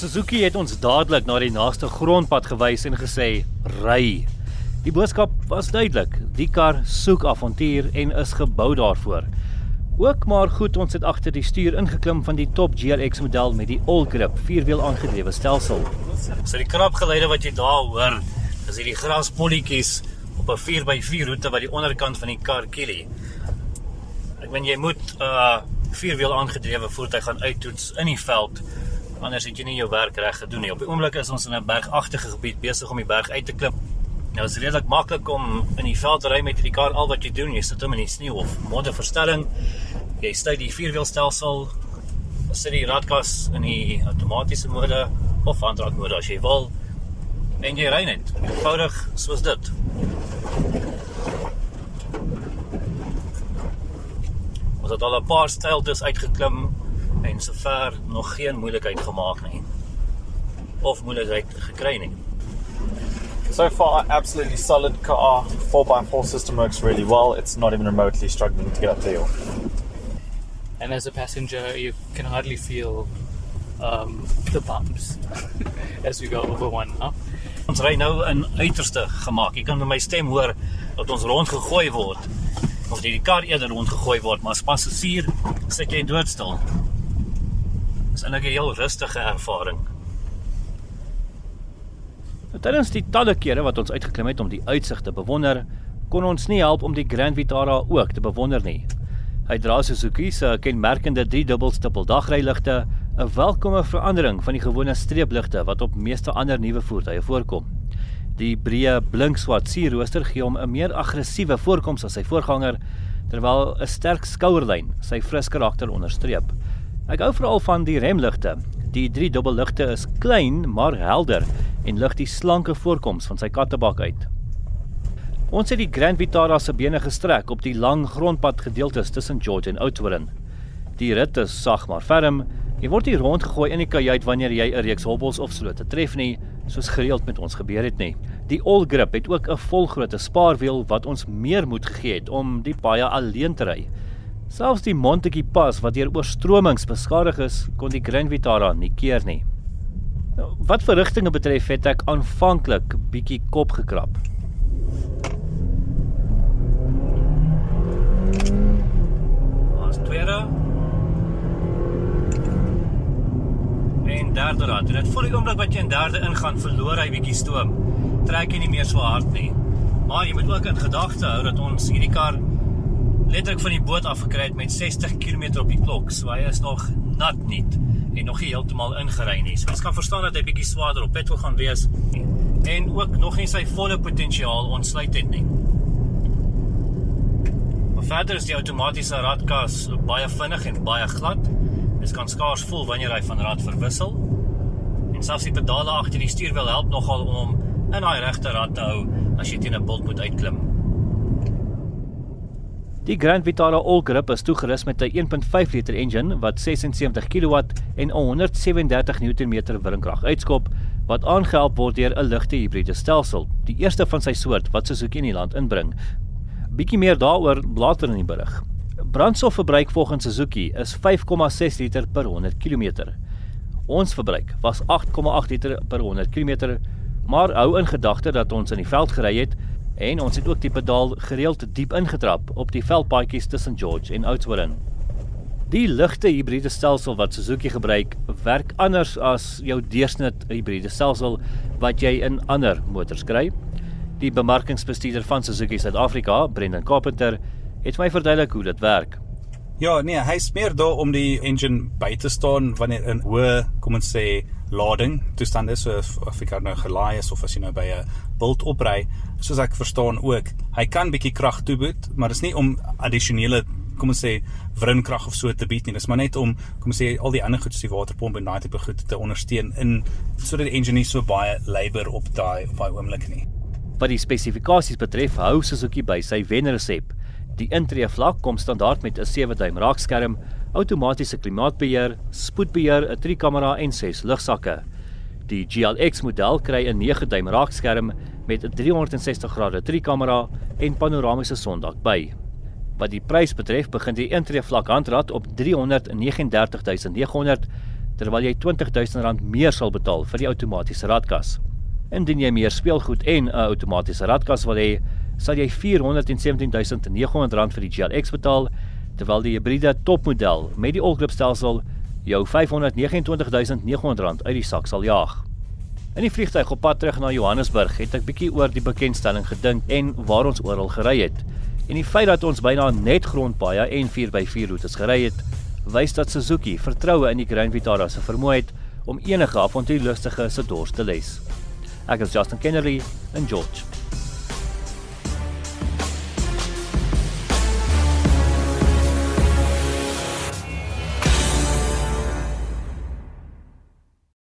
Suzuki het ons dadelik na die naaste grondpad gewys en gesê: "Ry." Die boodskap was duidelik. Die kar soek avontuur en is gebou daarvoor. Ook maar goed, ons het agter die stuur ingeklim van die top GLX model met die all-grip vierwiel aangedrewe stelsel. So die krapgeluide wat jy daar hoor, is hierdie graspolletjies op 'n 4x4 roete wat die onderkant van die kar kielie. Ek meen jy moet 'n uh, vierwiel aangedrewe voertuig gaan uittoets in die veld anders het jy nie jou werk reg gedoen nie. Op die oomblik is ons in 'n bergagtige gebied besig om die berg uit te klim. Nou is redelik maklik om in die veld te ry met hierdie kar al wat jy doen, jy sit hom in die sneeu of modderverstelling. Jy stuur die vierwielstelsel, sit die radkas in die outomatiese mode of handrak mode as jy wil. En jy ry net. Eenvoudig soos dit. Ons het al 'n paar styltes uitgeklim en sover nog geen moeilikheid gemaak nie of moeilikheid gekry nie. So far, absolutely solid car. 4x4 system works really well. It's not even remotely struggling to get up the hill. And as a passenger, you can hardly feel um, the bumps as we go over one up. Ons ry nou in uiterste gemaak. Jy kan my stem hoor dat ons rondgegooi word. Of die kar eerder rondgegooi word, maar as passasier sit jy doodstil. Dis 'n heel rustige ervaring. Tydens die talle kere wat ons uitgeklim het om die uitsig te bewonder, kon ons nie help om die Grand Vitara ook te bewonder nie. Hy dra Suzuki se kenmerkende 3 dubbelstippel dagryligte, 'n welkome verandering van die gewone streepligte wat op meeste ander nuwe voertuie voorkom. Die breë blinkswart sierrooster gee hom 'n meer aggressiewe voorkoms as sy voorganger, terwyl 'n sterk skouerlyn sy fris karakter onderstreep. Ek hou veral van die remligte. Die drie dubbelligte is klein maar helder en lig die slanke voorkoms van sy kattebak uit. Ons het die Grand Vitara se bene gestrek op die lang grondpad gedeeltes tussen George en Oudtshoorn. Die rit is sag maar ferm. Jy word hier rondgegooi in die kajuit wanneer jy 'n reeks hobbels of slote tref nie, soos gereeld met ons gebeur het nie. Die All Grip het ook 'n volgrootte spaarwiel wat ons meer moed gegee het om die baie alleen te ry. Selfs die Montetjie pas wat deur oorstromings beskadig is, kon die Grand Vitara nie keer nie. Nou, wat verrigtinge betref, het ek aanvanklik bietjie kop gekrap. Ons tweede en derde rad. En dit voel die oomblik wat jy in derde ingaan, verloor hy bietjie stoom. Trek jy nie meer so hard nie. Maar jy moet ook in gedagte hou dat ons hierdie kar letterlik van die boot af gekry het met 60 km op die klok. So hy is nog nat nie en nog nie heeltemal ingery nie. So ons kan verstaan dat hy bietjie swaarder op petrol gaan wees en ook nog nie sy volle potensiaal ontsluit het nie. Maar verder is die outomatiese radkas baie vinnig en baie glad. Dit kan skaars voel wanneer hy van rad verwissel. En selfs die pedale agter die stuurwiel help nogal om hom in daai regte rad te hou as jy teen 'n bult moet uitklim. Die Grand Vitara All-Grip is toegerus met 'n 1.5 liter engine wat 76 kW en 137 Nm wringkrag uitskop wat aangehelp word deur 'n ligte hibriede stelsel, die eerste van sy soort wat Suzuki in die land inbring. Bietjie meer daaroor later in die berig. Brandstofverbruik volgens Suzuki is 5,6 liter per 100 km. Ons verbruik was 8,8 liter per 100 km, maar hou in gedagte dat ons in die veld gery het En ons het ook die pedaal gereeld diep ingetrap op die veldpaadjies tussen George en Oudtshoorn. Die ligte hibriede stelsel wat Suzuki gebruik, werk anders as jou deursnit hibriede stelsel wat jy in ander motors kry. Die bemarkingsbestuurder van Suzuki Suid-Afrika, Brendan Carpenter, het my verduidelik hoe dit werk. Ja, nee, hy smeer daar om die engine by te staan wanneer in hoë, kom ons sê, lading toestand is so of ek nou gelaai is of as jy nou by 'n bult opry soos ek verstaan ook hy kan bietjie krag toeboet maar dit is nie om addisionele kom ons sê wrinkrag of so te bied nie. Dis maar net om kom ons sê al die ander goed soos die waterpomp en daai tipe goed te ondersteun in sodat die engine nie so baie labour op daai op daai oomblik nie. Wat die spesifikasies betref hou Suzuki by sy wenresep. Die intree vlak kom standaard met 'n 7 duim raakskerm outomatiese klimaatbeheer, spoedbeheer, 'n 3-kamera en 6 lugsakke. Die GLX model kry 'n 9-duim raakskerm met 'n 360 grade 3-kamera en panoramiese sondak by. Wat die prys betref, begin die intree vlak handrat op 339900 terwyl jy R20000 meer sal betaal vir die outomatiese radkas. Indien jy meer speelgoed en 'n outomatiese radkas wil hê, sal jy R417900 vir die GLX betaal, terwyl die hibriede topmodel met die all-grip stelsel jou R529900 uit die sak sal jaag. In die vliegtuig op pad terug na Johannesburg het ek bietjie oor die bekendstelling gedink en waar ons oral gery het. En die feit dat ons byna net grondpaaie en 4x4 roetes gery het, wys dat Suzuki vertroue in die Grand Vitara se vermoë het om enige avontuurlustige se dors te les. Ek is Justin Kennedy in George.